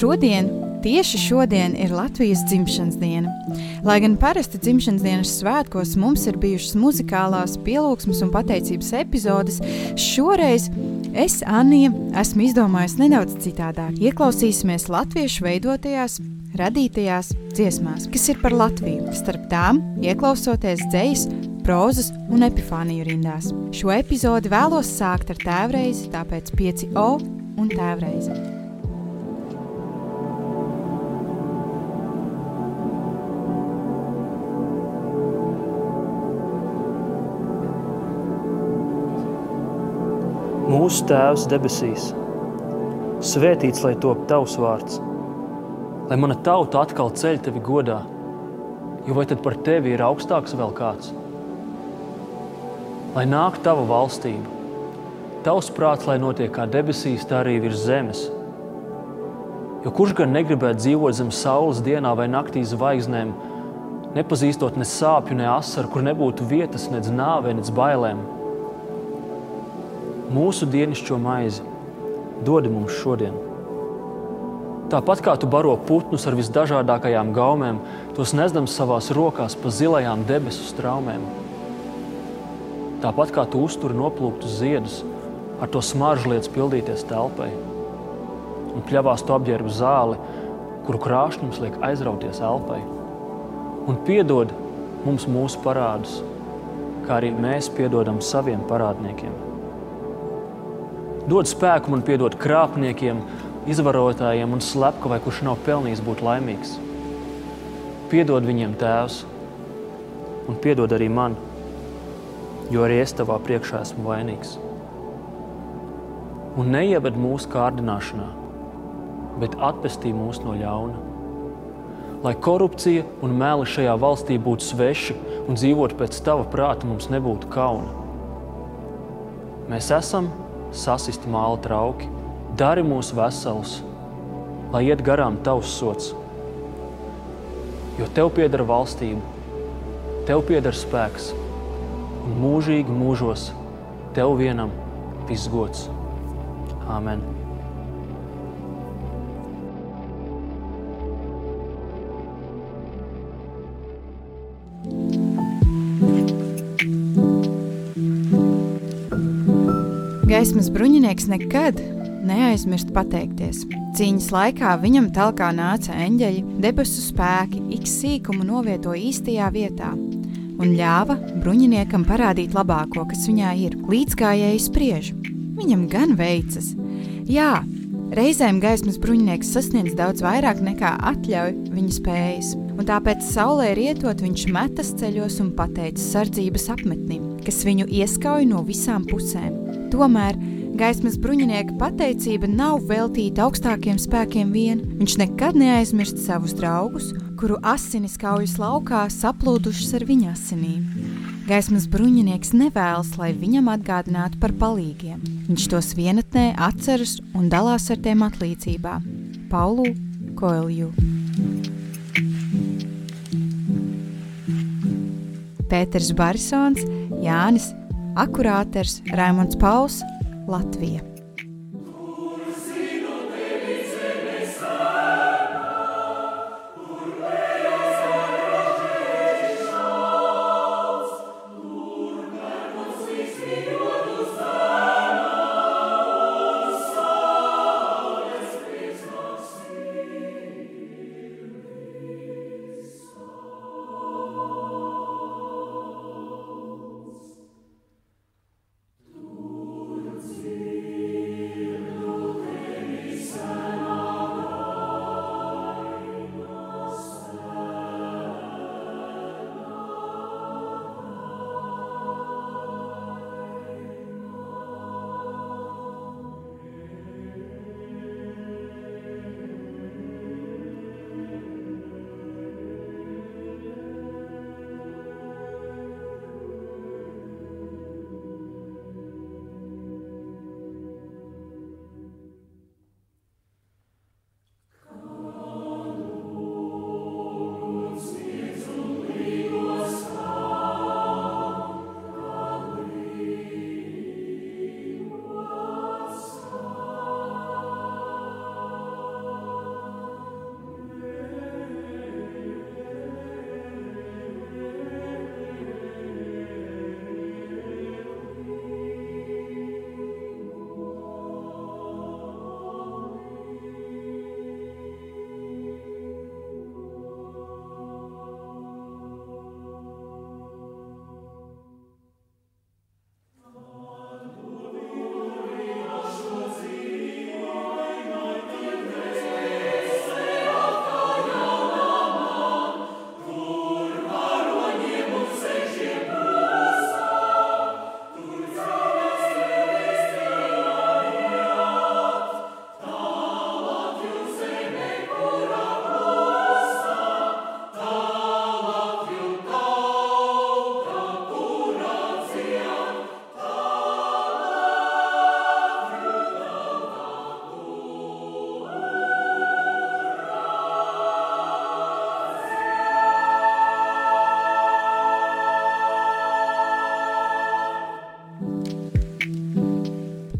Šodien, tieši šodien, ir Latvijas dzimšanas diena. Lai gan parasti dzimšanas dienas svētkos mums ir bijušas muzikālās pielūgsmes un pateicības epizodes, šoreiz es, Anija, esmu izdomājusi nedaudz citādāk. Ieklausīsimies latviešu veidotajās, radītajās dziesmās, kas ir par Latviju. Starp tām ieklausoties dzējas, prozas un epifāniju rindās. Šo epizodi vēlos sākt ar tēvreizi, tāpēc 5O un tēvreizi. Mūsu Tēvs debesīs, svētīts lai top tavs vārds, lai mana tauta atkal ceļ tevi godā, jo vai tad par tevi ir augstāks vēl kāds? Lai nāk tava valstība, tavs prāts, lai notiek kā debesīs, tā arī virs zemes. Jo kurš gan negribētu dzīvot zem saules dienā vai naktī zvaigznēm, nepazīstot ne sāpju, ne asaru, kur nebūtu vietas, nedz nāvei, nedz bailēm? Mūsu dienascho maizi dodi mums šodien. Tāpat kā tu baro putnus ar visdažādākajām gaumēm, tos nesdams savās rokās pa zilajām debesu straumēm. Tāpat kā tu uzturi noplūktus ziedus, ar to smaržu lietas pildīties telpai. Un pļavās tu apģērbu zāli, kuru krāšņums liek aizrauties elpai. Un piedod mums mūsu parādus, kā arī mēs piedodam saviem parādniekiem Dod spēku man piedot krāpniekiem, izvarotājiem un slepkavai, kurš nav pelnījis būt laimīgs. Piedod viņiem, Tēvs, un piedod arī man, jo arī es tavā priekšā esmu vainīgs. Un neieved mūsu kārdināšanā, bet atpestī mūs no ļauna. Lai korupcija un meli šajā valstī būtu sveši un dzīvot pēc tava prāta, mums nebūtu kauna. Mēs esam sasisti māla trauki, dari mūs veselus, lai iet garām tavs sots. Jo tev pieder valstība, tev pieder spēks, un mūžīgi mūžos tev vienam viss gods. Āmen! Gaismas bruņinieks nekad neaizmirst pateikties. Cīņas laikā viņam talkā nāca eņģeļi, debesu spēki, ik sīkumu novietoja īstajā vietā un ļāva bruņiniekam parādīt labāko, kas viņā ir. Līdzgājēji spriež, viņam gan veicas. Jā, reizēm gaismas bruņinieks sasniedz daudz vairāk nekā atļauj viņa spējas, un tāpēc saulē rietot viņš metas ceļos un pateicis sardzības apmetnim, kas viņu ieskauj no visām pusēm. Tomēr gaismas bruņinieka pateicība nav veltīta augstākiem spēkiem vien. Viņš nekad neaizmirst savus draugus, kuru asinis kaujas laukā saplūdušas ar viņa asinīm. Gaismas bruņinieks nevēlas, lai viņam atgādinātu par palīgiem. Viņš tos vienatnē atceras un dalās ar tiem atlīdzībā. Paulu Koelju. Pēters Barisons, Jānis akurāters Raimons Pauls, Latvija.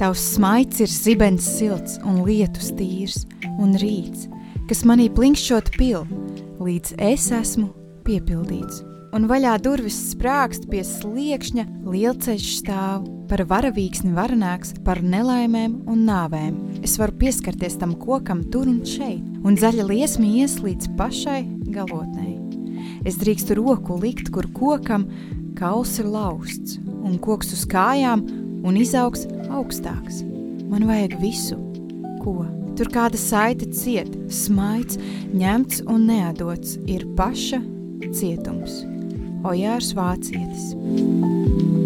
Tavs smaids ir zibens silts un lietus tīrs, un rīts, kas manī plinkšķot pil, līdz es esmu piepildīts. Un vaļā durvis sprākst pie sliekšņa, lielceļš stāv, par varavīksni varanāks, par nelaimēm un nāvēm. Es varu pieskarties tam kokam tur un šeit, un zaļa liesma ies līdz pašai galotnei. Es drīkstu roku likt, kur kokam kauls ir lausts, un koks uz kājām un izaugs augstāks. Man vajag visu, ko. Tur kāda saite ciet, smaids, ņemts un neadots, ir paša cietums. Ojārs Vācietis.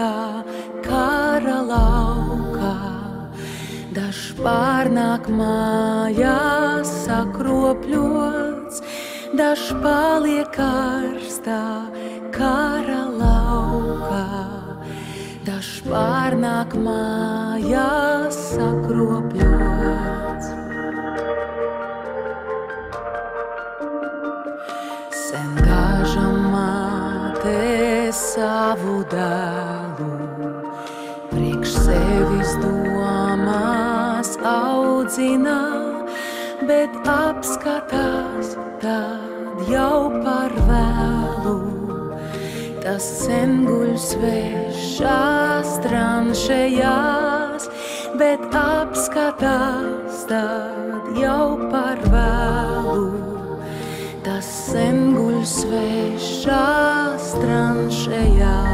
Karstā kara laukā, daž pārnāk mājās sakropļots, daž paliek karstā kara laukā. Dažs pārnāk mājās sakropļots. Audzina, bet apskatās tad jau par vēlu. Tas sen guļ svešās tranšējās, bet apskatās tad jau par vēlu. Tas sen guļ svešās tranšējās.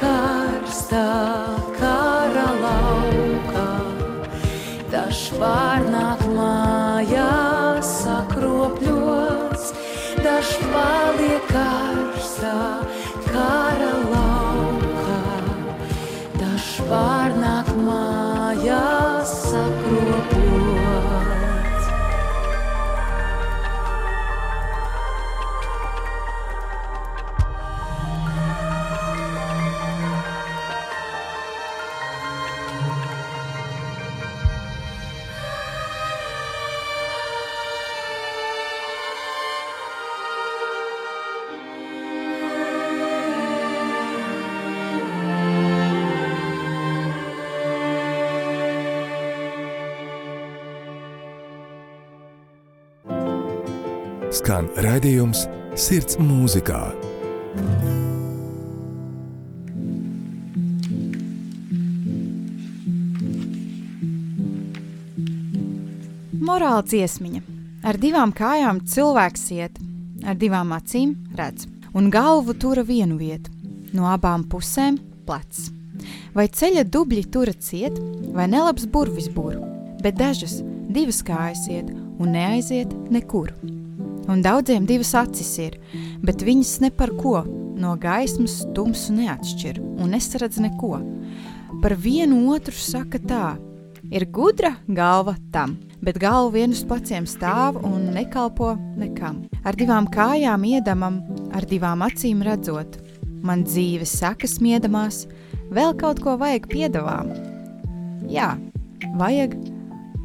Paliek Sirds mūzikā. Morāla dziesmiņa. Ar divām kājām cilvēks iet, ar divām acīm redz, un galvu tura vienu vietu, no abām pusēm plecs. Vai ceļa dubļi tura ciet, vai nelabs burvis buru, bet dažas divas kājas iet un neaiziet nekur. Un daudziem divas acis ir, bet viņas ne par ko no gaismas tumsu neatšķir un nesaredz neko. Par vienu otru saka tā: ir gudra galva tam, bet galva vien uz pleciem stāv un nekalpo nekam. Ar divām kājām iedamam, ar divām acīm redzot, man dzīves sakas miedamās, vēl kaut ko vajag piedāvām. Jā, vajag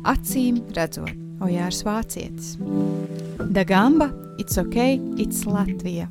acīm redzot. Ojārs Vācietis. Dagamba, it's ok, it's Latvija.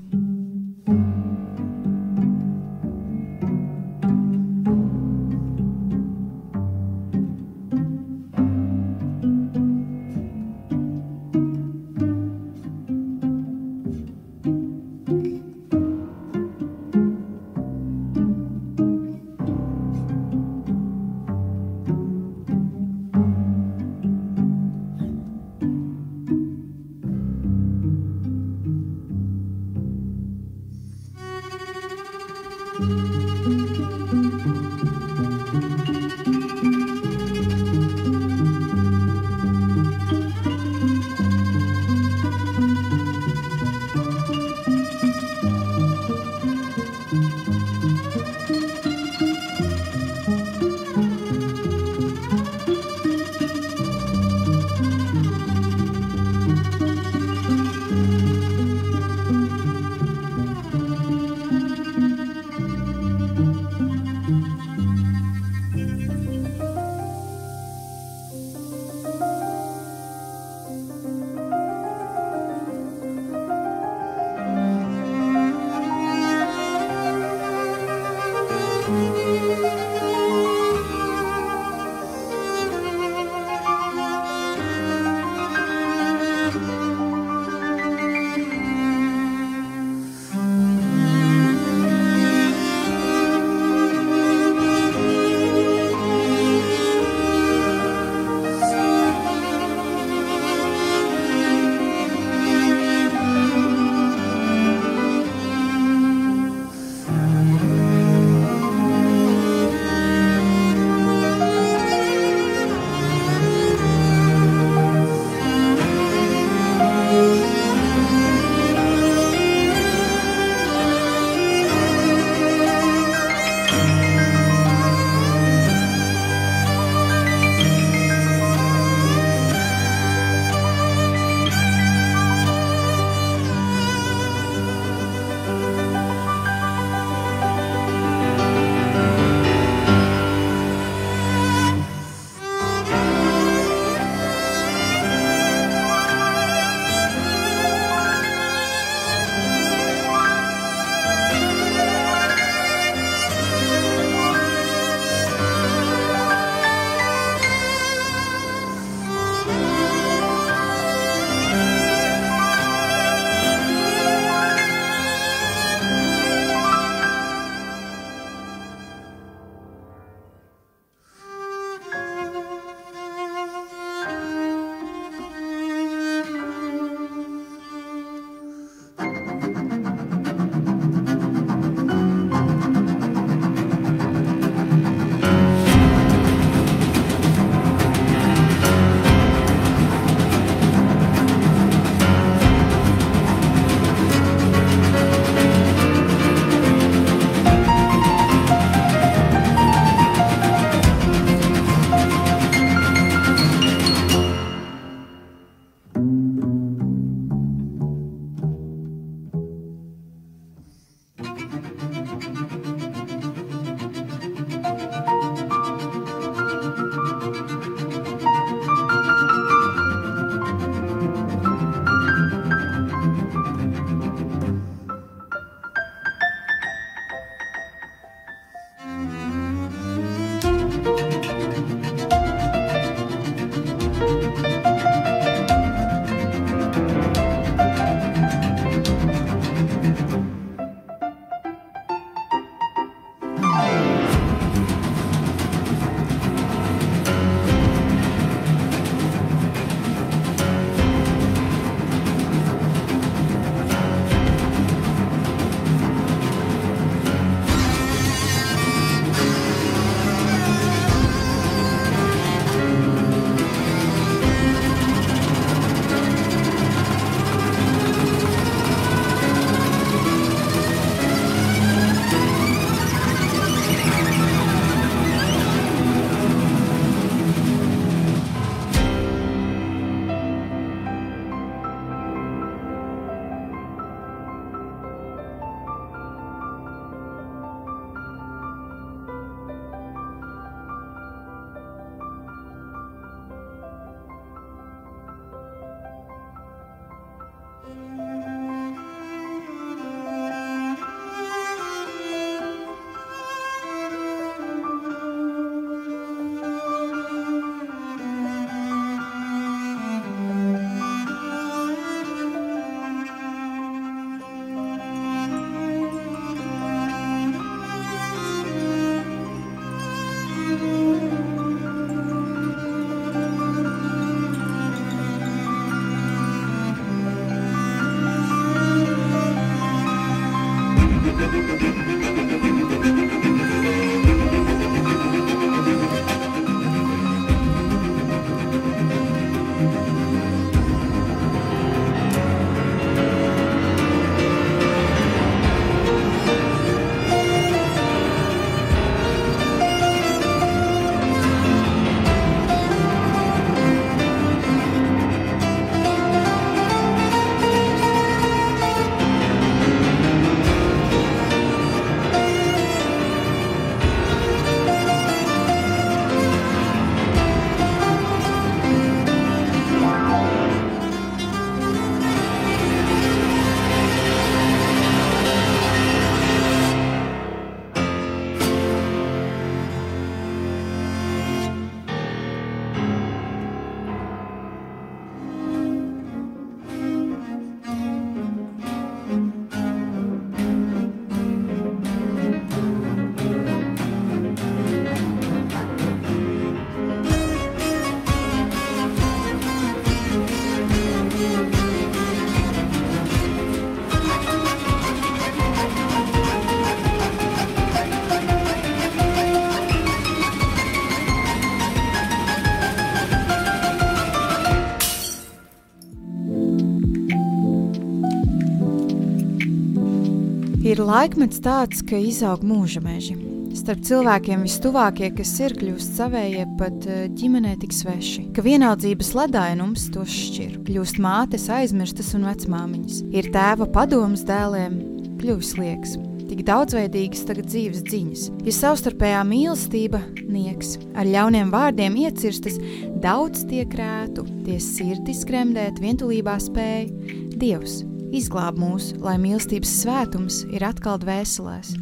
Laikmets tāds, ka izaug mūža meži. Starp cilvēkiem vistuvākie, kas ir kļūst savējie, pat eh, ģimenē tik sveši, ka vienaldzības ledainums tos šķir, kļūst mātes aizmirstas un vecmāmiņas. Ir tēva padoms dēliem, kļūst liekas. Tik daudzveidīgas tagad dzīves dziņas, ir savstarpējā mīlestība, nieks, ar ļauniem vārdiem iecirstas, daudz tiek rētu, tie sirdi skremdēt, vientulībā spēj. Dievs, Izglāb mūs, lai mīlestības svētums ir atkal dvēselēs,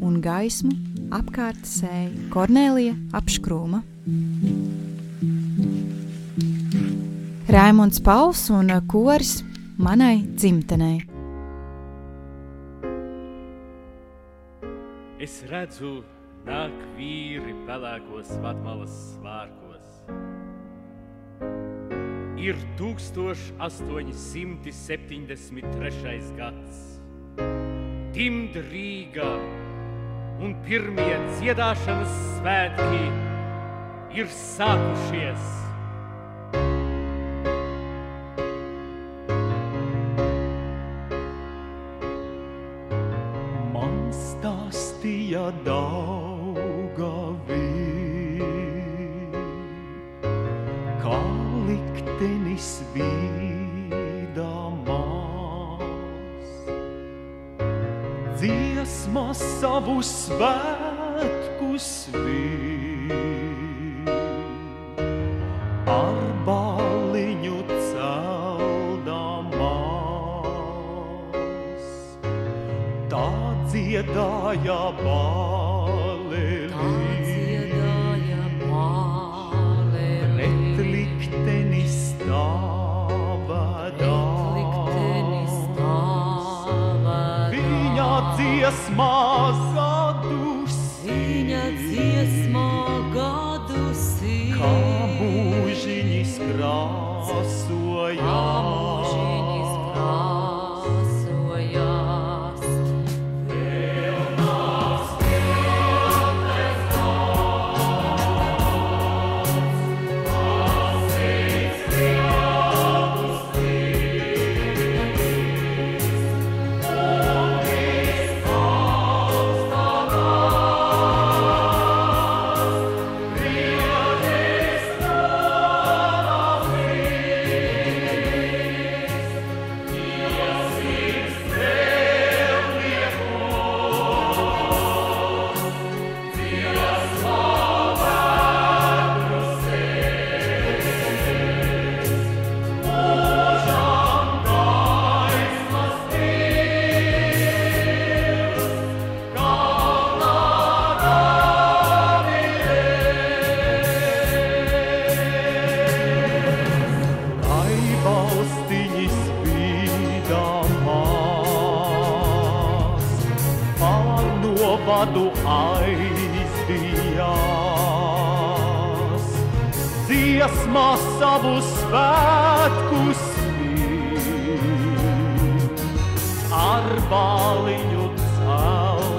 un gaismu apkārt sēja Kornelija apškrūma. Raimunds Pauls un koris manai dzimtenei. Es redzu, nāk vīri pelēkos vadmalas svārkos ir 1873. gads. Timd Rīgā un pirmie dziedāšanas svētki ir sākušies. Svētku svīt, ar baliņu celdamās.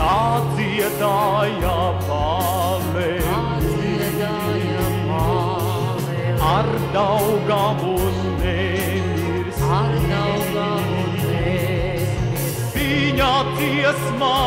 Tā dziedāja baleli, ar daugavu nemirs. ar daugavu nemirs. Viņa dziesmā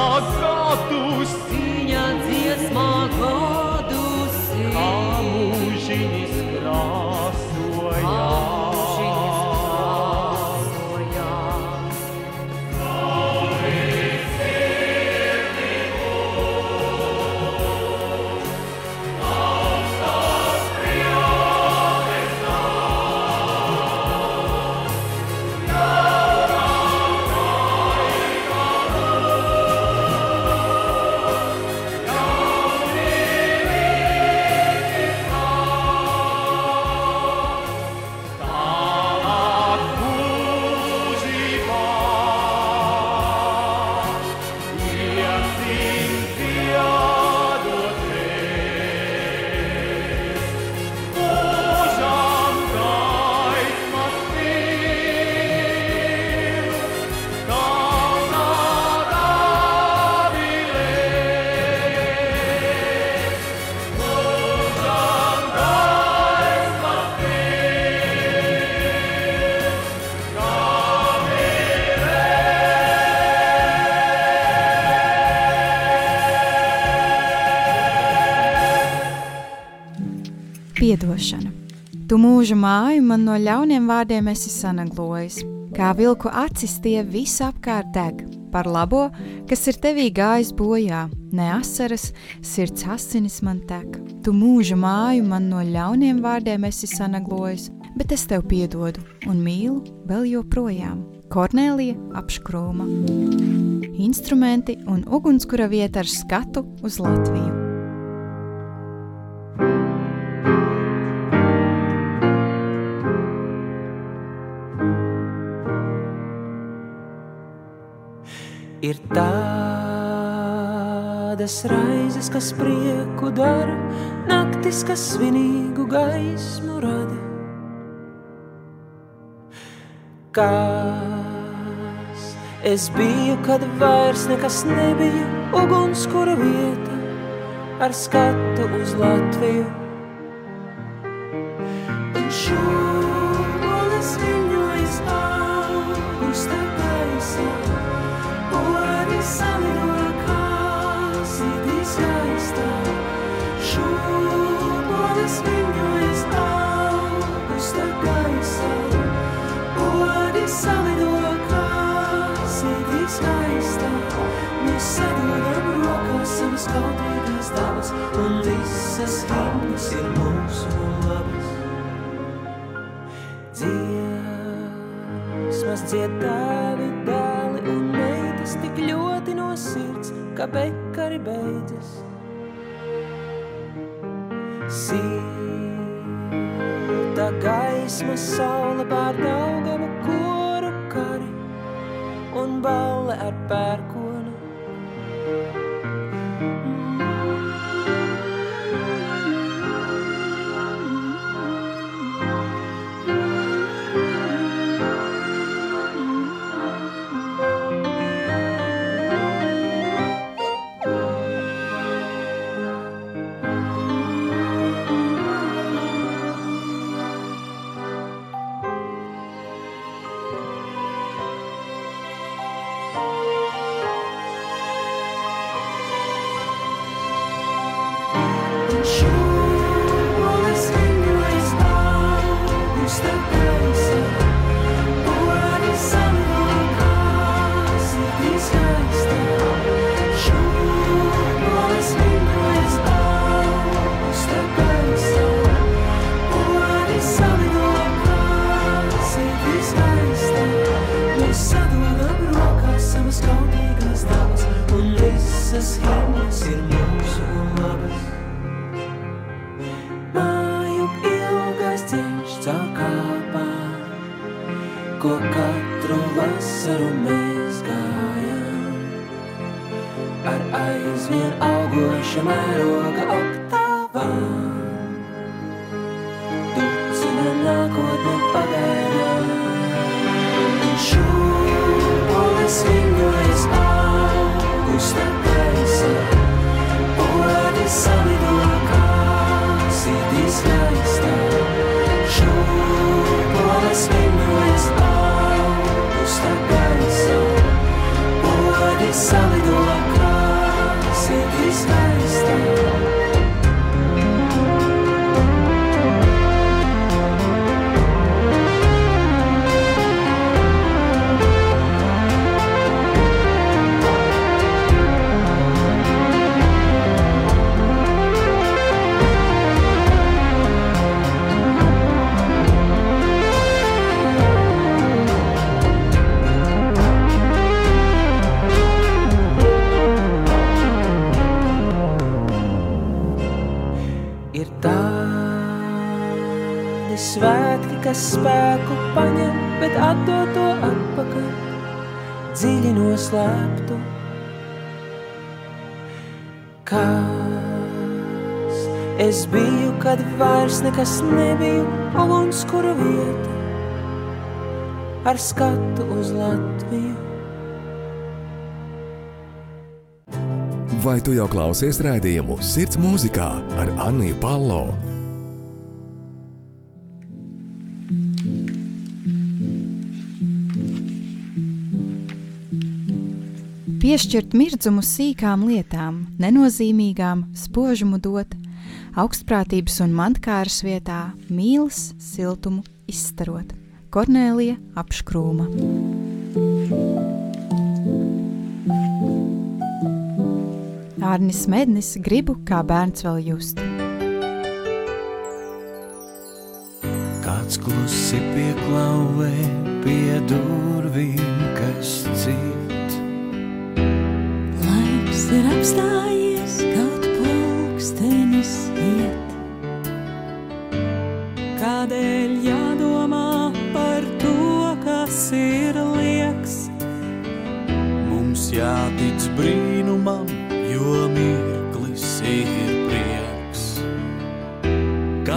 Piedošana. Tu mūža māju man no ļauniem vārdiem esi sanaglojis. Kā vilku acis tie visapkārt deg, par labo, kas ir tevī gājis bojā, ne asaras, sirds asinis man tek. Tu mūža māju man no ļauniem vārdiem esi sanaglojis, bet es tev piedodu un mīlu vēl joprojām. Kornelija apškrūma. Instrumenti un ugunskura vieta ar skatu uz Latviju. Ir tādas raizes, kas prieku dara, naktis, kas svinīgu gaismu rada. Kas es biju, kad vairs nekas nebija, ugunskura vieta ar skatu uz Latviju. Kautīgās dabas, un visas himnas ir mūsu labas. Dziesmas dzied tēvi, dēli un meitas tik ļoti no sirds, ka bekari beidzas. Silta gaisma, saule pār Daugavu koru kari un balle ar pērkonu. Noslēptu. Kas es biju, kad vairs nekas nebija, ugunskura vieta ar skatu uz Latviju. Vai tu jau klausies rādījumu Sirds mūzikā ar Anniju Palo? Piešķirt mirdzumu sīkām lietām, nenozīmīgām, spožumu dot, augstprātības un mantkāras vietā mīlas siltumu izstarot. Kornēlija apškrūma. Arnis Mednis gribu kā bērns vēl just. Kāds klusi pieklauvē pie durvīm, kas cīt. Ir apstājies, kaut pulkstenis iet. Kādēļ jādomā par to, kas ir lieks? Mums jātic brīnumam, jo mirklis ir prieks.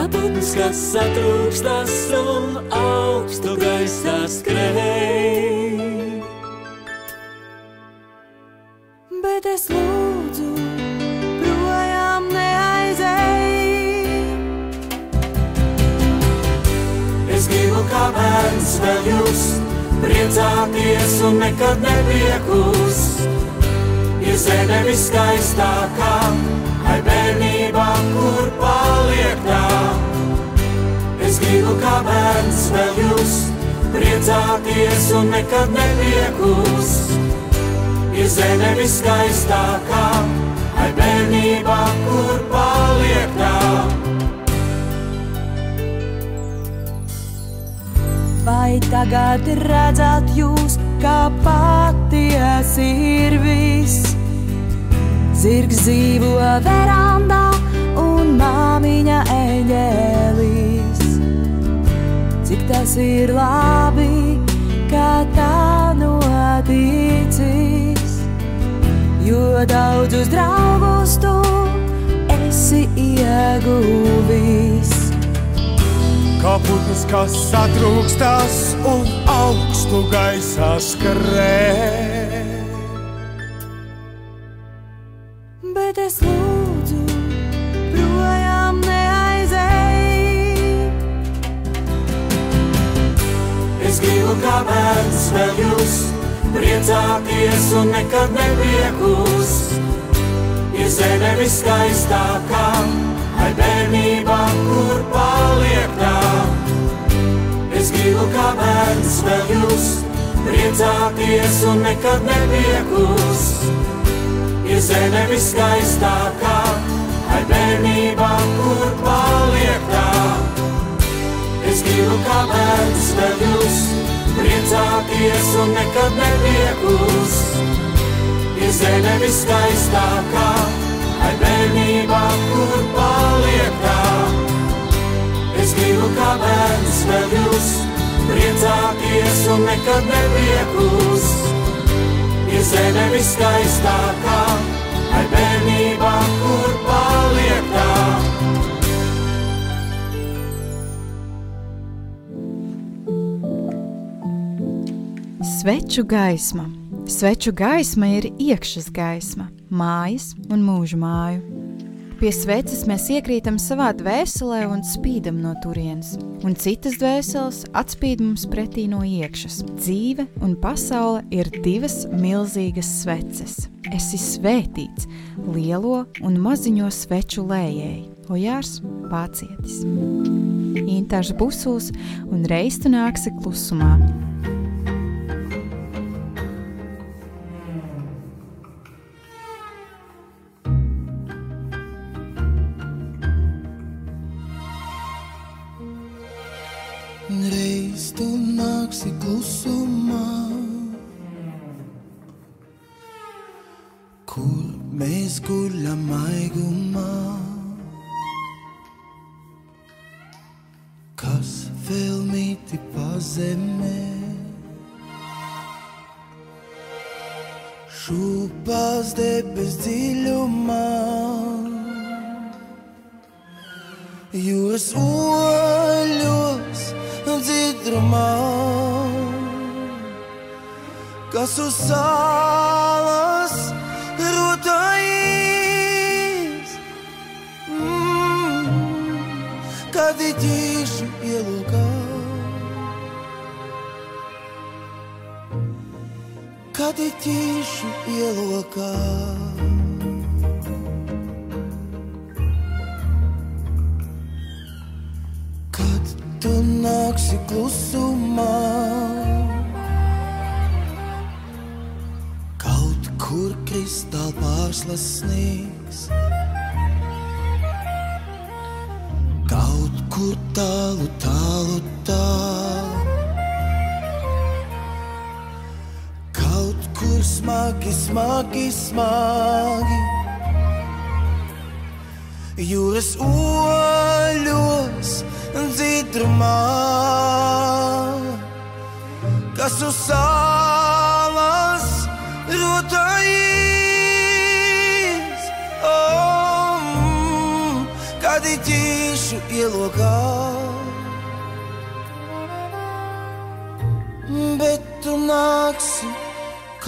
Putns, kas satrūkstas un augstu gaisā skrēj. Jūs, priecāties un nekad nepiekust. Ir zeme viskaistākā, ai bērnībā, kur paliek tā. Es gribu kā bērns vēl jūs, priecāties un nekad nepiekust. Ir zeme viskaistākā, ai bērnībā, kur paliek tā. Vai tagad redzat jūs, kā patiesi ir viss? Zirgs dzīvo verandā un māmiņa eņģēlis. Cik tas ir labi, kā tā noticis, jo daudzus draugus tu esi ieguvis. Kā putns, kas satrūkstās un augstu gaisā skrēj. Bet es lūdzu, projām neaizēj. Es gribu kā bērns vēl jūs, priecāties un nekad nepiekust. Ir zeme viskaistākā, kā bērns vēl jūs, priecāties un nekad nepiekust. Ir zeme viskaistākā, ai bērnībā, kur paliek tā. Es gribu kā bērns vēl jūs, priecāties un nekad nepiekust. Ir zeme viskaistākā, ai bērnībā, kur paliek tā. Es gribu kā bērns vēl jūs, priecāties un nekad nepiekust. Ir zeme viskaistākā, ai bērnībā, kur paliek tā. Sveču gaisma. Sveču gaisma ir iekšas gaisma, mājas un mūža māju. Pie sveces mēs iekrītam savā dvēselē un spīdam no turienes, un citas dvēseles atspīd mums pretī no iekšas. Dzīve un pasaule ir divas milzīgas sveces. Esi svētīts lielo un maziņo sveču lējēji, Ojārs Vācietis. Intārs Busuls un reiz tu nāksi klusumā. Debes dziļumā. Jūras oļos dzirdumā, kas uz salas Satitīšu ielokā. Kad tu nāksi klusumā, kaut kur kristāli pārslasnīgs, kaut kur tālu, tālu, tālu. Smagi, smagi, smagi. Jūras oļos dzirdumā, kas uz salas rotājas. Oh, mm, kad ir ķīšu ielokā. Bet tu nāksi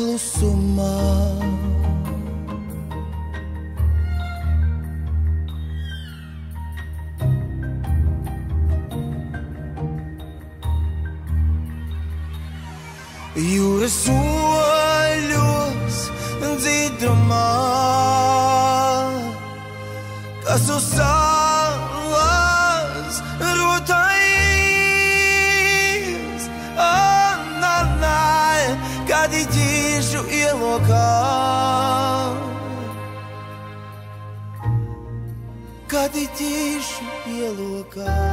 klusumā. Jūras oļos Kad ir ķīšu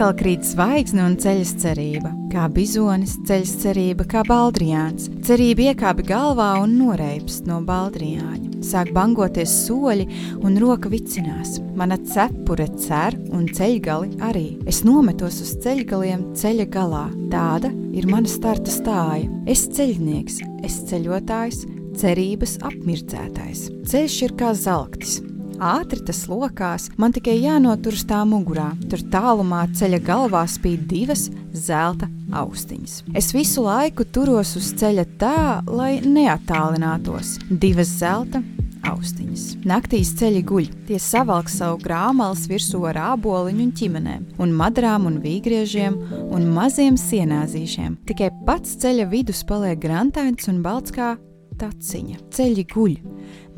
atkal krīt zvaigzne un ceļas cerība. Kā bizonis, ceļas cerība, kā baldrijāns. Cerība iekāpa galvā un noreipst no baldrijāņa. Sāk bangoties soļi un roka vicinās. Mana cepure cer un ceļgali arī. Es nometos uz ceļgaliem ceļa galā. Tāda ir mana starta stāja. Es ceļnieks, es ceļotājs, cerības apmirdzētājs. Ceļš ir kā zelktis. Ātri tas lokās, man tikai jānoturas tā mugurā. Tur tālumā ceļa galvā spīd divas zelta austiņas. Es visu laiku turos uz ceļa tā, lai neattālinātos. Divas zelta austiņas. Naktīs ceļi guļ, tie savalk savu grāmalas virsū ar āboliņu un ķimenēm, un madrām un vīgriežiem un maziem sienāzīšiem. Tikai pats ceļa vidus paliek grantains un balts kā taciņa. Ceļi guļ,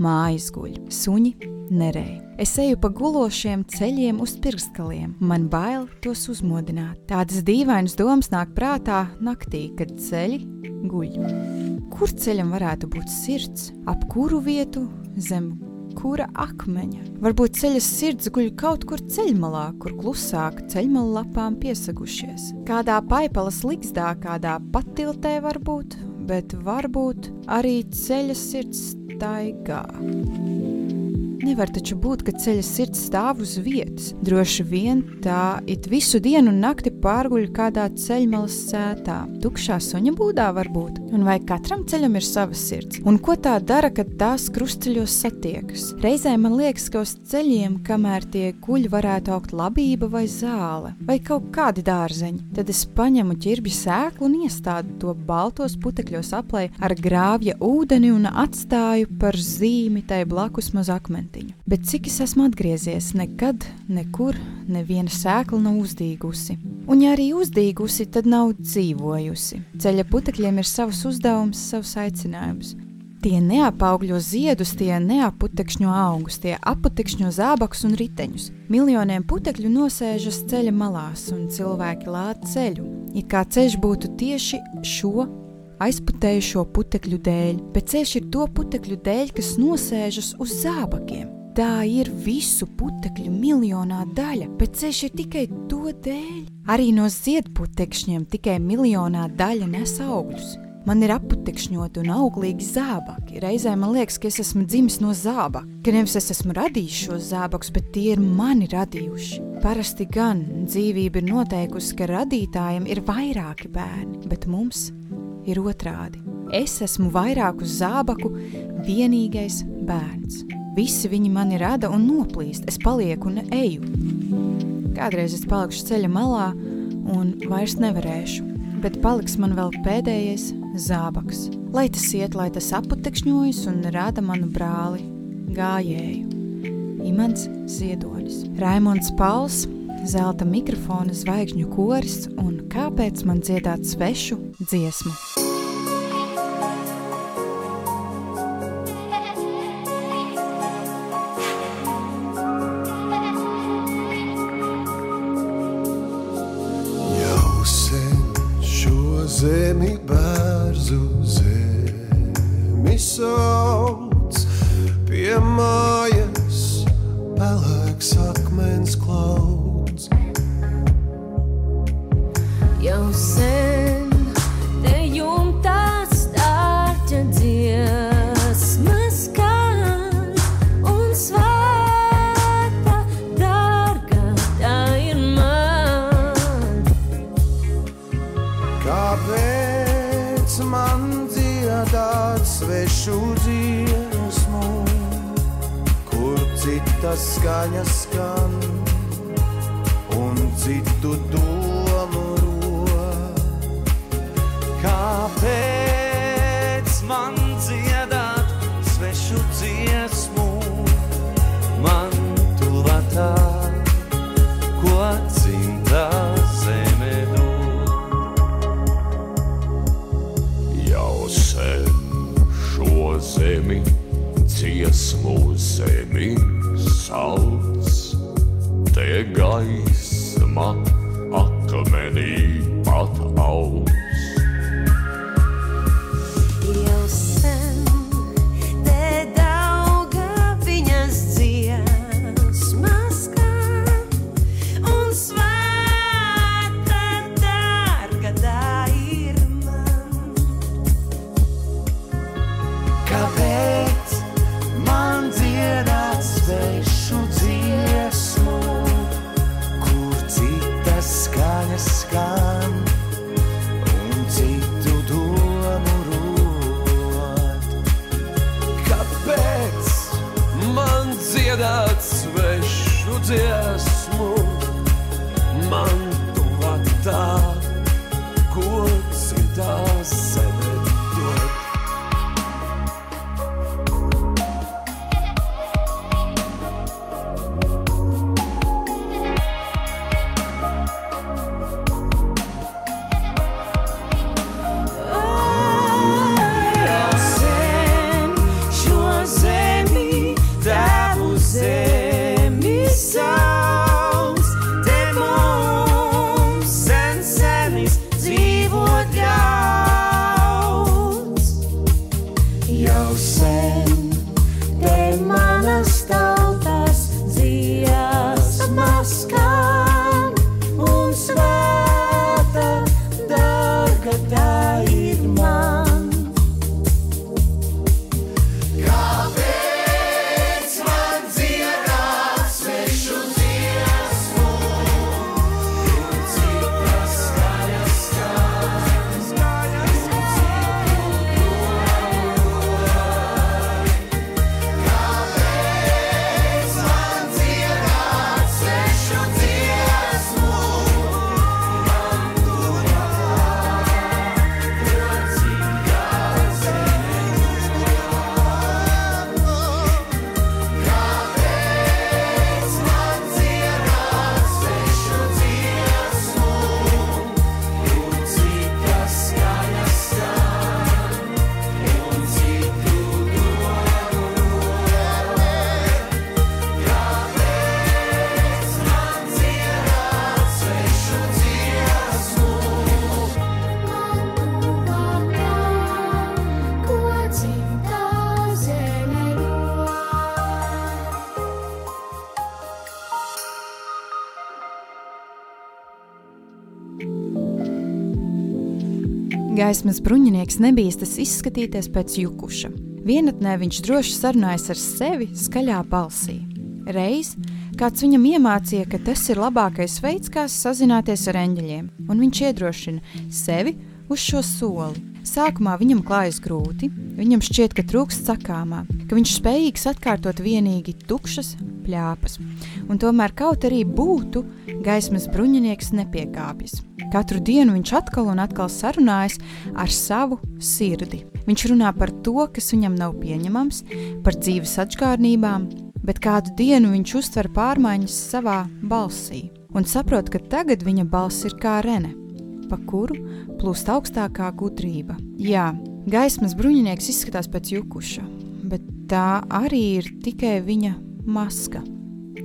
mājas guļ, suņi nerēja. Es eju pa gulošiem ceļiem uz pirkstaliem. Man bail tos uzmodināt. Tādas dīvainas domas nāk prātā naktī, kad ceļi guļ. Kur ceļam varētu būt sirds? Ap kuru vietu zem kura akmeņa? Varbūt ceļa sirds guļ kaut kur ceļmalā, kur klusāk ceļmalu lapām piesagušies. Kādā paipalas ligzdā, kādā patiltē varbūt, bet varbūt arī ceļa sirds staigā. Nevar taču būt, ka ceļa sirds stāv uz vietas. Droši vien tā it visu dienu un nakti pārguļ kādā ceļmalas sētā. Tukšā suņa būdā varbūt. Un vai katram ceļam ir sava sirds? Un ko tā dara, kad tās krustceļos satiekas? Reizē man liekas, ka uz ceļiem, kamēr tie guļ, varētu augt labība vai zāle, vai kaut kādi dārzeņi. Tad es paņemu ķirbju sēklu un iestādu to baltos putekļos aplē ar grāvja ūdeni un atstāju par zīmi tai blakus maz akmentiņu. Bet cik es esmu atgriezies, nekad, nekur, neviena sēkla nav uzdīgusi. Un, ja arī uzdīgusi, tad nav dzīvojusi. Ceļa putekļiem ir savs uzdevums, savs aicinājums. Tie neapaugļo ziedus, tie neaputekšņo augus, tie aputekšņo zābakus un riteņus. Miljoniem putekļu nosēžas ceļa malās, un cilvēki lāta ceļu. It kā ceļš būtu tieši šo aizputējušo putekļu dēļ, bet ceļš ir to putekļu dēļ, kas nosēžas uz zābakiem. Tā ir visu putekļu miljonā daļa, bet ceļš ir tikai to dēļ. Arī no ziedputekšņiem tikai miljonā daļa nes augļus. Man ir aputekšņoti un auglīgi zābaki. Reizē man liekas, ka es esmu dzimis no zābaka, ka nevis es esmu radījis šos zābakus, bet tie ir mani radījuši. Parasti gan dzīvība ir noteikusi, ka radītājiem ir vairāki bērni, bet mums ir otrādi. Es esmu vairāku zābaku vienīgais bērns. Visi viņi mani rada un noplīst, es palieku un eju. Kādreiz es palikšu ceļa malā un vairs nevarēšu. bet paliks man vēl pēdējais zābaks. Lai tas iet, lai tas aputekšņojas un rada manu brāli, gājēju. Imants Ziedonis, Raimons Pauls, zelta mikrofona zvaigžņu koris un kāpēc man dziedāt svešu dziesmu. Zemi bērzu zemi sauc pie mājas pelēks akmens klauds. Jau sen skaņas skan un citu domu Gaismas bruņinieks nebīstas izskatīties pēc jukuša. Vienatnē viņš droši sarunājas ar sevi skaļā balsī. Reiz kāds viņam iemācīja, ka tas ir labākais veids, kā sazināties ar eņģeļiem, un viņš iedrošina sevi uz šo soli. Sākumā viņam klājas grūti, viņam šķiet, ka trūkst sakāmā, ka viņš spējīgs atkārtot vienīgi tukšas pļāpas. Un tomēr, kaut arī būtu, gaismas bruņinieks nepiekāpjas. Katru dienu viņš atkal un atkal sarunājas ar savu sirdi. Viņš runā par to, kas viņam nav pieņemams, par dzīves atgādnībām, bet kādu dienu viņš uztver pārmaiņas savā balsī un saprot, ka tagad viņa balss ir kā rene, pa kuru plūst augstākā gudrība. Jā, gaismas bruņinieks izskatās pēc jukuša, bet tā arī ir tikai viņa maska,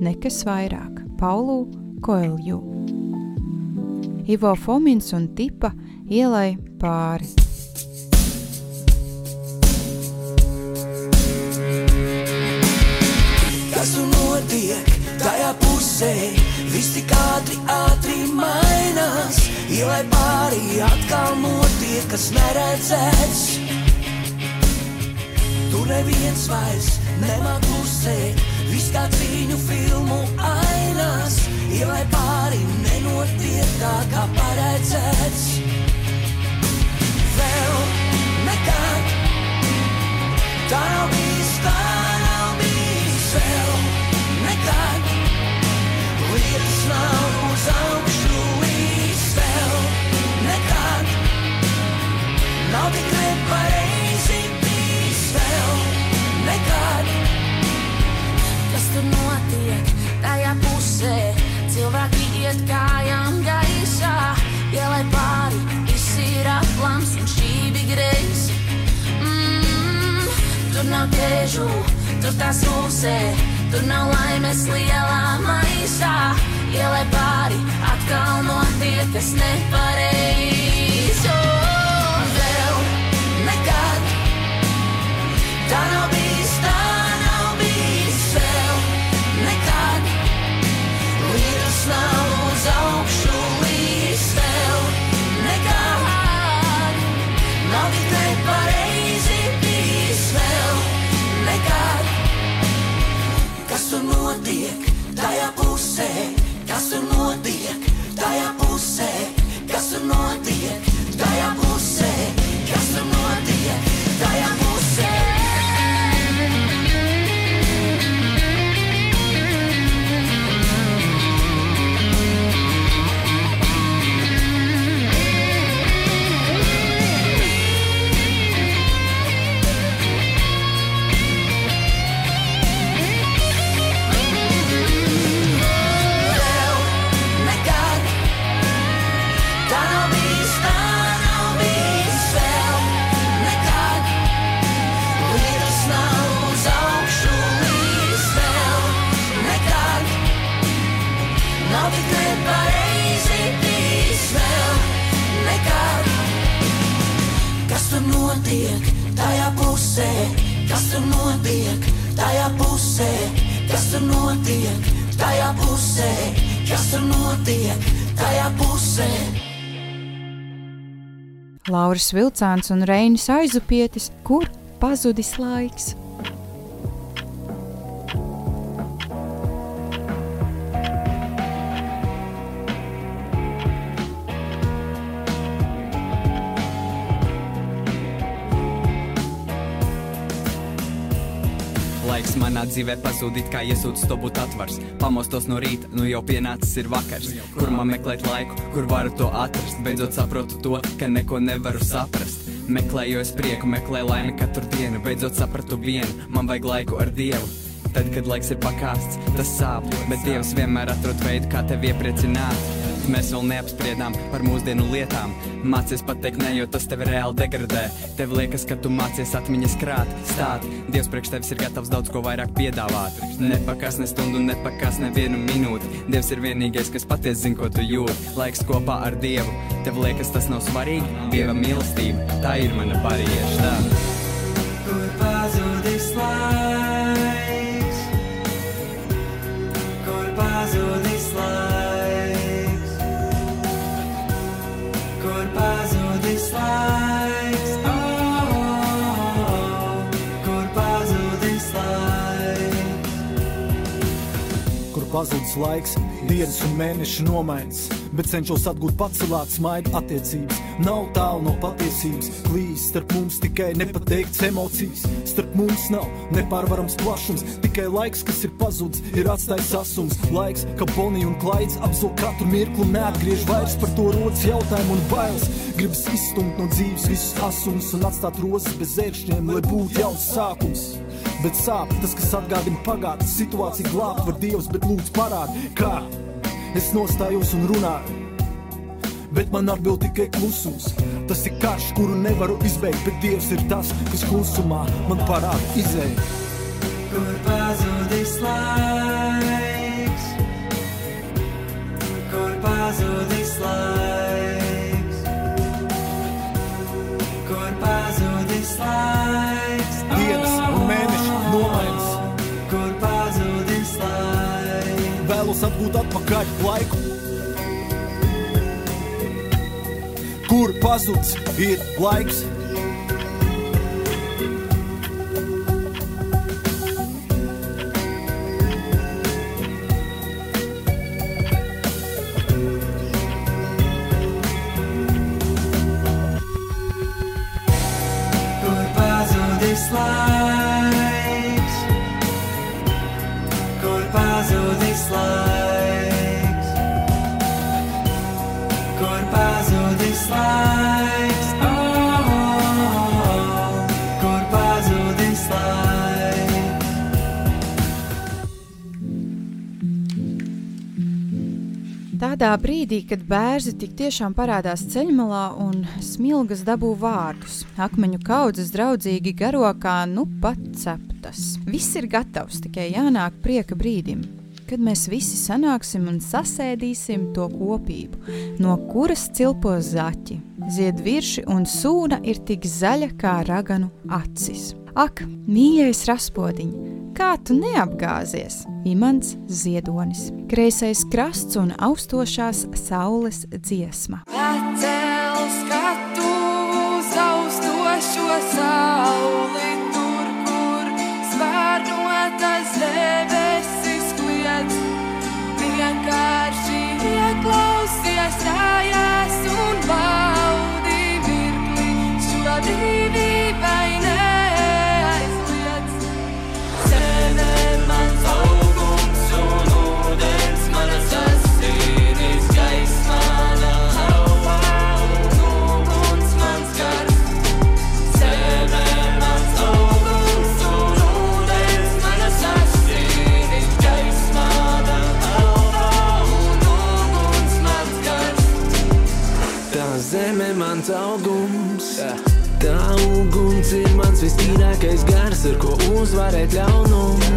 nekas vairāk. Paulu Koelju. Ivo Fomins un Tipa ielai pāri. Kas tur notiek tajā pusē? Viss tik ātri, ātri mainās. Ielai pāri atkal notiek, kas neredzēts. Tur neviens vairs nemāk klusēt. Viss kā cīņu filmu ainās. Ielai pāri nenotiek tā, kā paredzēts. Vēl nekad tā nav bijis, tā nav bijis vēl nekad. Lietas nav uz augšu pusē? Cilvēki iet kājām gaisā, ielai pāri, viss ir aplams un šķīvi greizs. Mm, tur nav tēžu, tur tās mūsē, tur nav laimes lielā maisā. Ielai pāri, atkal notiek, kas nepareiz. Oh, Lauris Vilcāns un Reinis Aizupietis, kur pazudis laiks. Dzīvē pazudīt, kā iesūdzis to būt atvars. Pamostos no rīta, nu jau pienācis ir vakars. Kur man meklēt laiku, kur varu to atrast? Beidzot saprotu to, ka neko nevaru saprast. Meklēju es prieku, meklēju laimi katru dienu. Beidzot sapratu vienu, man vajag laiku ar Dievu. Tad, kad laiks ir pakāsts, tas sāp, bet Dievs vienmēr atrod veidu, kā tevi iepriecināt. Mēs vēl neapspriedām par mūsdienu lietām. Mācies pateikt, ne, jo tas tevi reāli degradē. Tev liekas, ka tu mācies atmiņas krāt, stāt. Dievs priekš tevis ir gatavs daudz ko vairāk piedāvāt. Nepakas ne stundu, nepakas nevienu minūti. Dievs ir vienīgais, kas patiesi zina, ko tu jūti. Laiks kopā ar Dievu. Tev liekas, tas nav svarīgi. Dieva mīlestība, tā ir mana. Tā. Kur pazudis pazudis laiks? Dienas un mēneši nomaiņas, bet cenšos atgūt pacelāt smaidu attiecības. Nav tālu no patiesības, klīs starp mums tikai nepateikts emocijas. Starp mums nav nepārvarams plašums, tikai laiks, kas ir pazudis, ir atstājis asums. Laiks, ka Bonija un Klaids apzog katru mirkli un neatgriež vairs par to rodas jautājumu un bailes. Gribas izstumt no dzīves visus asumus un atstāt rozes bez ēršņiem, lai būtu jauns sākums. Bet sāp tas, kas atgādina pagātnes situāciju, glābt var Dievs, bet lūdzu parādi, kā es nostājos un runāju. Bet man atbild tikai klusums. Tas ir karš, kuru nevaru izbeigt, bet Dievs ir tas, kas klusumā man parāda izēju. Kur pazudis laiks? Kur pazudis laiks? Vēlos atgūt atpakaļ laiku. Kur pazudis ir laiks? Kur laiks? Kur pazudis laiks? Oh, oh, oh. Kur pazudis laiks? Tādā brīdī, kad bērzi tik tiešām parādās ceļmalā un smilgas dabū vārdus, akmeņu kaudzes draudzīgi garo kā nu pat ceptas. Viss ir gatavs, tikai jānāk prieka brīdim, kad mēs visi sanāksim un sasēdīsim to kopību, no kuras cilpo zaķi, ziedvirši un sūna ir tik zaļa kā raganu acis. Ak, mīļais raspodiņ, kā tu neapgāzies? Imants Ziedonis, kreisais krasts un austošās saules dziesma. Pacēl skatu uz ieklausies tajās un baudi mirkli, šo mans vistīrākais gars, ar ko uzvarēt ļaunumu.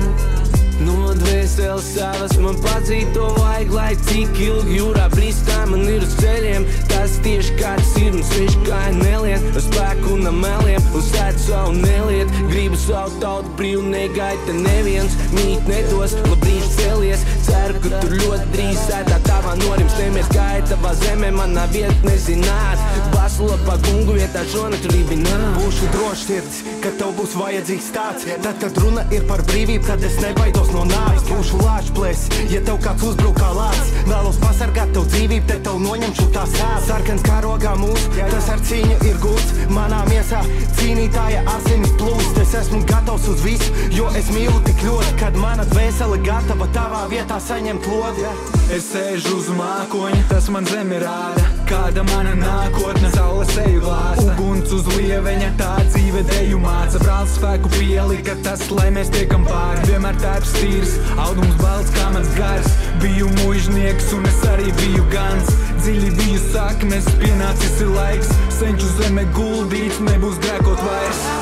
No dvēseles savas man padzīt to vajag, lai cik ilgi jūrā brīstā man ir uz ceļiem. Tas tieši kā tas ir un sviež kā nelien, ar spēku un meliem, uz sēdu savu neliet. Gribu savu tautu brīvu negaita neviens, mīt nedos, labrīt celies. Ceru, ka tur ļoti drīz sētā tavā norims nemies kā tavā zemē, manā vieta nezināt. Baslapā kungu vietā šonakt rībināt. Būšu drošs sirds, ka tev būs vajadzīgs tāds. Tad, kad runa ir par brīvību, tad es nebaidos no nāves. Būšu lāčplēs, ja tev kāds uzbruk kā lācis. Vēlos pasargāt tev dzīvību, te tev noņemšu tā sāpes. Sarkans karogā mūs, tas ar cīņu ir gūts. Manā miesā cīnītāja asinis plūst. Es esmu gatavs uz visu, jo es mīlu tik ļoti, kad mana dvēsele gatava tavā vietā saņemt lodi. Es sēžu uz mākoņa, tas man zemi rāda. Kāda mana nākotne, saule seju glāsta. Uguns uz lieveņa, tā dzīve deju māca. Brālis spēku pielika tas, lai mēs tiekam pāri. Vienmēr tērps tīrs, audums balts kā mans gars. Biju mužnieks un es arī biju gans. Dziļi biju saknes, pienācis ir laiks. Senču zeme guldīts, nebūs grēkot vairs.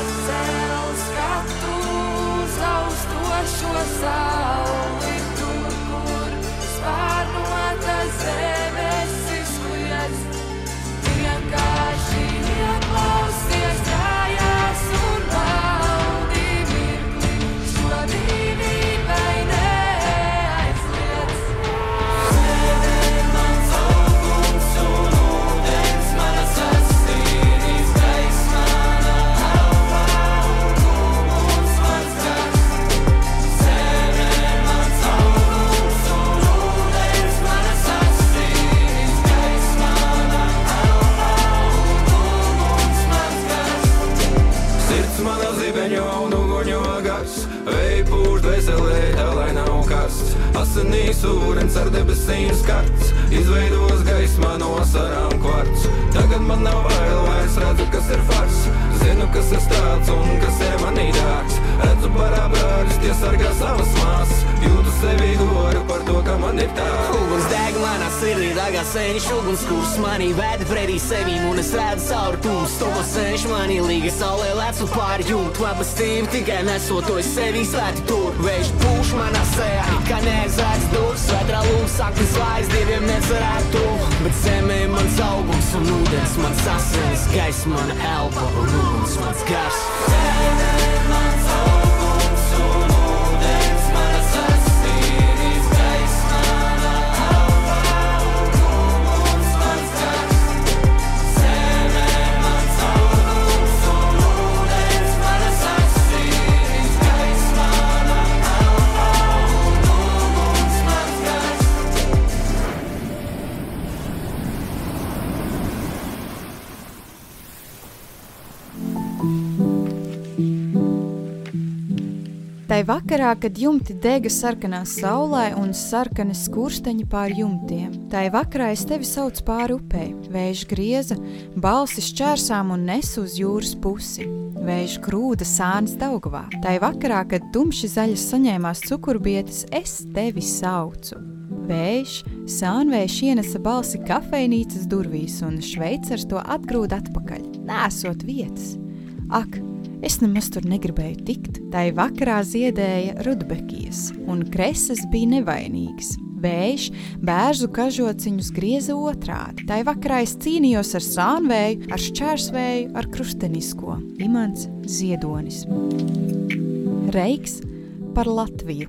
Debesīm skarts. Izveidos gaismā no sarām kvarts. Tagad man nav bail, vairs redzu, kas ir fars Zinu, kas es tāds un kas ir manī dārgs. Redzu parā brāļus, tie sargā savas māsas Jūtu sevi goru par to, ka man ir tā. Uguns deg manā sirdī, dagā sēņš uguns kurs manī Vēd pretī sevīm un es redzu cauri tums Topo sēņš manī līga saulē lecu pāri jumtu. Labastīm tikai nesot to es sevi svēti tur. Vējš pūš manā sejā, kā neaizvērts durs Vētrā lūks saknes vairs dieviem necerētu. Bet zemē mans augums un ūdens mans asins Gaiss mana elpa un uguns mans gars. Zemē vakarā, kad jumti dega sarkanā saulē un sarkani skursteņi pār jumtiem, tai vakarā es tevi saucu pāri upei, vējš grieza, balsis čērsām un nesu uz jūras pusi. Vējš grūda sānis Daugavā. Tai vakarā, kad tumši zaļas saņēmās cukurbietes, es tevi saucu. Vējš, sānvējš ienesa balsi kafejnīcas durvīs un šveicars to atgrūda atpakaļ, nesot vietas. Ak, Es nemaz tur negribēju tikt. Tai vakarā ziedēja rudbekijas, un kreses bija nevainīgas. Vējš bērnu kažociņus grieza otrādi. Tai vakarā es cīnījos ar sānvēju, ar šķērsvēju, ar krustenisko. Imants Ziedonis. Reiks par Latviju.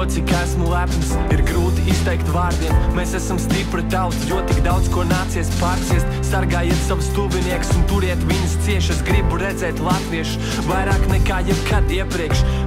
To, cik esmu lepns, ir grūti izteikt vārdiem. Mēs esam stipri tauta, jo tik daudz ko nācies pārciest. Sargājiet savus tuviniekus un turiet viņus cieši. Es gribu redzēt latviešus vairāk nekā jebkad iepriekš.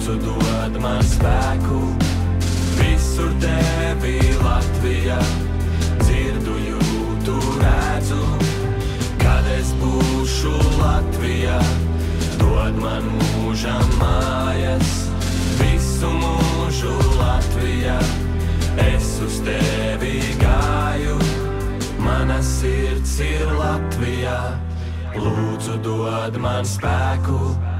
lūdzu, dod man spēku. Visur tevi Latvijā, dzirdu, jūtu, redzu. Kad es būšu Latvijā, dod man mūža mājas. Visu mūžu Latvijā, es uz tevi gāju. Mana sirds ir Latvijā, lūdzu, dod man spēku.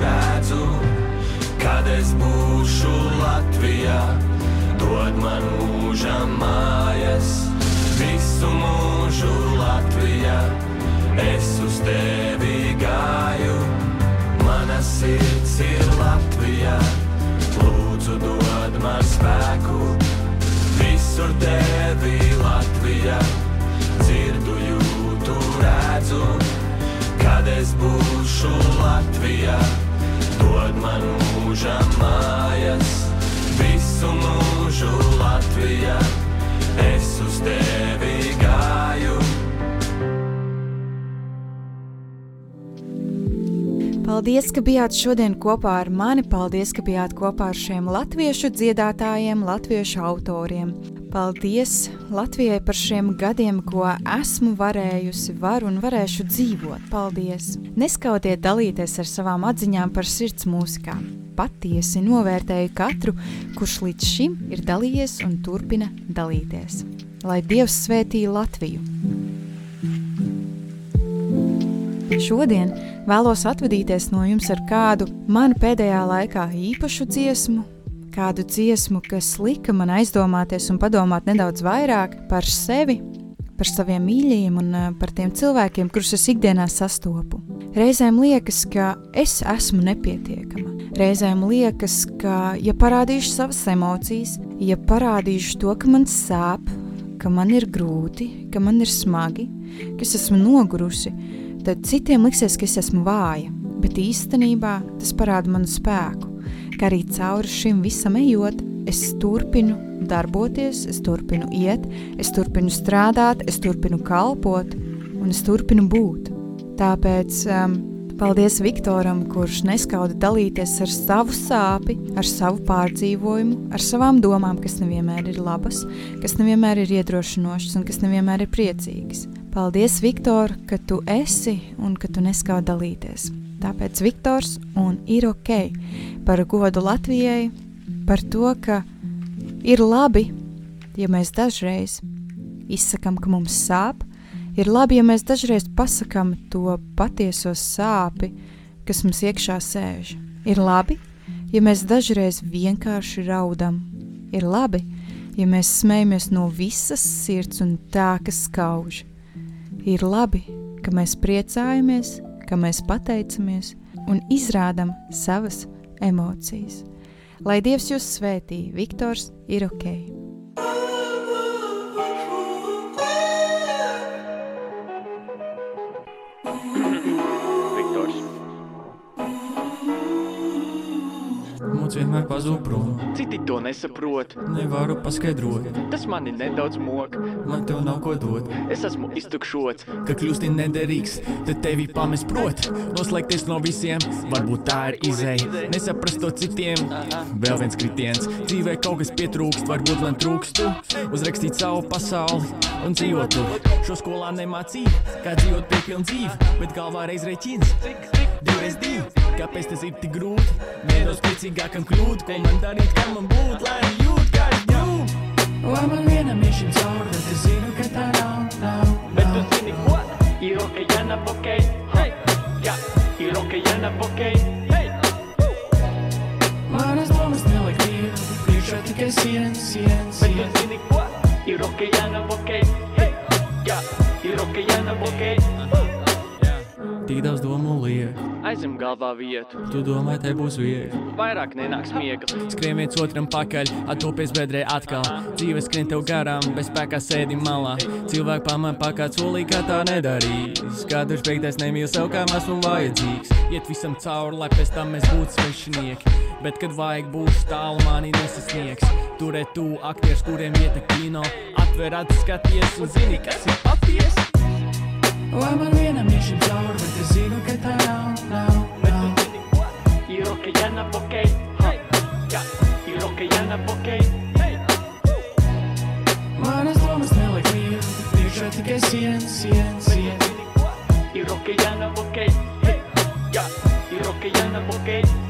redzu. Kad es būšu Latvijā, dod man mūža mājas. Visu mūžu Latvijā, es uz tevi gāju. Mana sirds ir Latvijā, lūdzu, dod man spēku. Visur tevi Latvijā, dzirdu, jūtu, redzu. Kad es būšu Latvijā, dod man mūža mājas. Visu mūžu Latvijā, es uz tevi gāju. Paldies, ka bijāt šodien kopā ar mani. Paldies, ka bijāt kopā ar šiem latviešu dziedātājiem, latviešu autoriem. Paldies Latvijai par šiem gadiem, ko esmu varējusi, varu un varēšu dzīvot. Paldies! Neskautiet dalīties ar savām atziņām par sirds mūzikām. Patiesi novērtēju katru, kurš līdz šim ir dalījies un turpina dalīties. Lai Dievs svētī Latviju! Šodien vēlos atvadīties no jums ar kādu manu pēdējā laikā īpašu dziesmu, kādu dziesmu, kas lika man aizdomāties un padomāt nedaudz vairāk par sevi, par saviem mīļajiem un eh, par tiem cilvēkiem, kurus es ikdienā sastopu. Reizēm liekas, ka es esmu nepietiekama. Reizēm liekas, ka, ja parādīšu savas emocijas, ja parādīšu to, ka man sāp, ka man ir grūti, ka man ir smagi, ka es esmu nogurusi, tad citiem liksies, ka es esmu vāja, bet īstenībā tas parāda manu spēku, ka arī cauri šim visam ejot, es turpinu darboties, es turpinu iet, es turpinu strādāt, es turpinu kalpot un es turpinu būt. Tāpēc um, paldies Viktoram, kurš neskauda dalīties ar savu sāpi, ar savu pārdzīvojumu, ar savām domām, kas nevienmēr ir labas, kas nevienmēr ir iedrošinošas un kas nevienmēr ir priecīgas. Paldies, Viktor, ka tu esi un ka tu neskauj dalīties. Tāpēc Viktors un ir ok par godu Latvijai, par to, ka ir labi, ja mēs dažreiz izsakam, ka mums sāp, ir labi, ja mēs dažreiz pasakam to patieso sāpi, kas mums iekšā sēž. Ir labi, ja mēs dažreiz vienkārši raudam. Ir labi, ja mēs smejamies no visas sirds un tā, kas skauž. Ir labi, ka mēs priecājamies, ka mēs pateicamies un izrādam savas emocijas. Lai Dievs jūs svētī, Viktors ir ok. Vienmēr pazūd prom. Citi to nesaprot. Nevaru paskaidrot. Tas mani nedaudz mok. Man tev nav ko dot. Es esmu iztukšots. Ka kļūsti nederīgs, tad tevi pamest prot. Noslēgties no visiem, varbūt tā ir izēja. Nesaprast to citiem, vēl viens kritiens. Dzīvē kaut kas pietrūkst, varbūt man trūkstu. Uzrakstīt savu pasauli un dzīvot tur. Šo skolā nemācīja, kā dzīvot piepilnu dzīvi, bet galvā reiz rēķins. Divreiz divi, kāpēc tas ir tik grūti? Vienos priecīgākam kļūt, ko man darīt, kā man Galvā vietu. tu domā, te būs viegli. Vairāk nenāks miega. Skrien viens otram pakaļ, attopies bedrē atkal. Dzīve skrien tev garām, bez spēkā sēdi malā. Cilvēki pamēr pakāpt solī, kā tā nedarīs. Katrs beigtais nemīl sev, kā mēs un vajadzīgs. Iet visam cauri, lai pēc tam mēs būtu svešinieki. Bet, kad vajag būs tālu, mani nesasniegs. Turēt tu aktieris, kuriem ieta kino. Atver acis, skaties un zini, kas ir patiesi. Lai man vienam iešim cauri, bet es zinu, ka tā nav. que ya no porque, huh, yeah. y los que ya no porque. Manos tomas de alegría, dígate que ciencia, ciencia. Y los que ya no porque, yeah. y los que ya no porque.